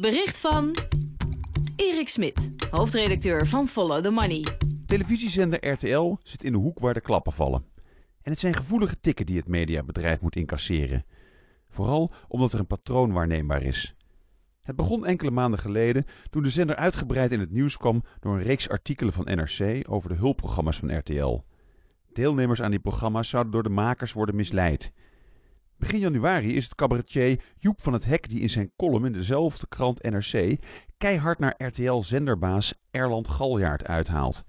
Bericht van Erik Smit, hoofdredacteur van Follow the Money. Televisiezender RTL zit in de hoek waar de klappen vallen. En het zijn gevoelige tikken die het mediabedrijf moet incasseren. Vooral omdat er een patroon waarneembaar is. Het begon enkele maanden geleden toen de zender uitgebreid in het nieuws kwam door een reeks artikelen van NRC over de hulpprogramma's van RTL. Deelnemers aan die programma's zouden door de makers worden misleid. Begin januari is het cabaretier Joep van het Hek die in zijn column in dezelfde krant NRC keihard naar RTL-zenderbaas Erland Galjaard uithaalt.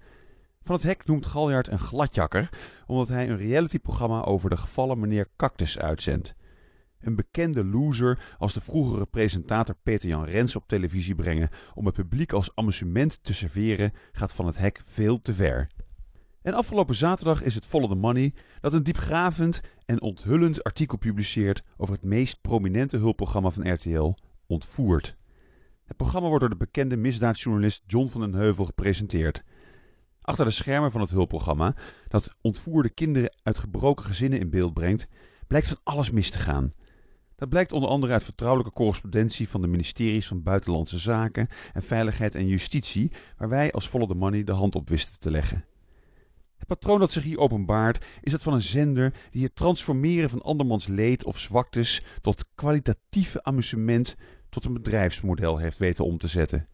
Van het Hek noemt Galjaard een gladjakker omdat hij een realityprogramma over de gevallen meneer Cactus uitzendt. Een bekende loser als de vroegere presentator Peter-Jan Rens op televisie brengen om het publiek als amusement te serveren gaat Van het Hek veel te ver. En afgelopen zaterdag is het Follow the Money dat een diepgravend en onthullend artikel publiceert over het meest prominente hulpprogramma van RTL, Ontvoerd. Het programma wordt door de bekende misdaadjournalist John van den Heuvel gepresenteerd. Achter de schermen van het hulpprogramma, dat ontvoerde kinderen uit gebroken gezinnen in beeld brengt, blijkt van alles mis te gaan. Dat blijkt onder andere uit vertrouwelijke correspondentie van de ministeries van Buitenlandse Zaken en Veiligheid en Justitie, waar wij als Follow the Money de hand op wisten te leggen. Het patroon dat zich hier openbaart is dat van een zender die het transformeren van andermans leed of zwaktes tot kwalitatieve amusement tot een bedrijfsmodel heeft weten om te zetten.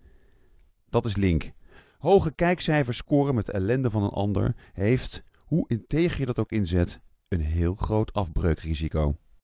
Dat is Link. Hoge kijkcijfers scoren met de ellende van een ander heeft, hoe integer je dat ook inzet, een heel groot afbreukrisico.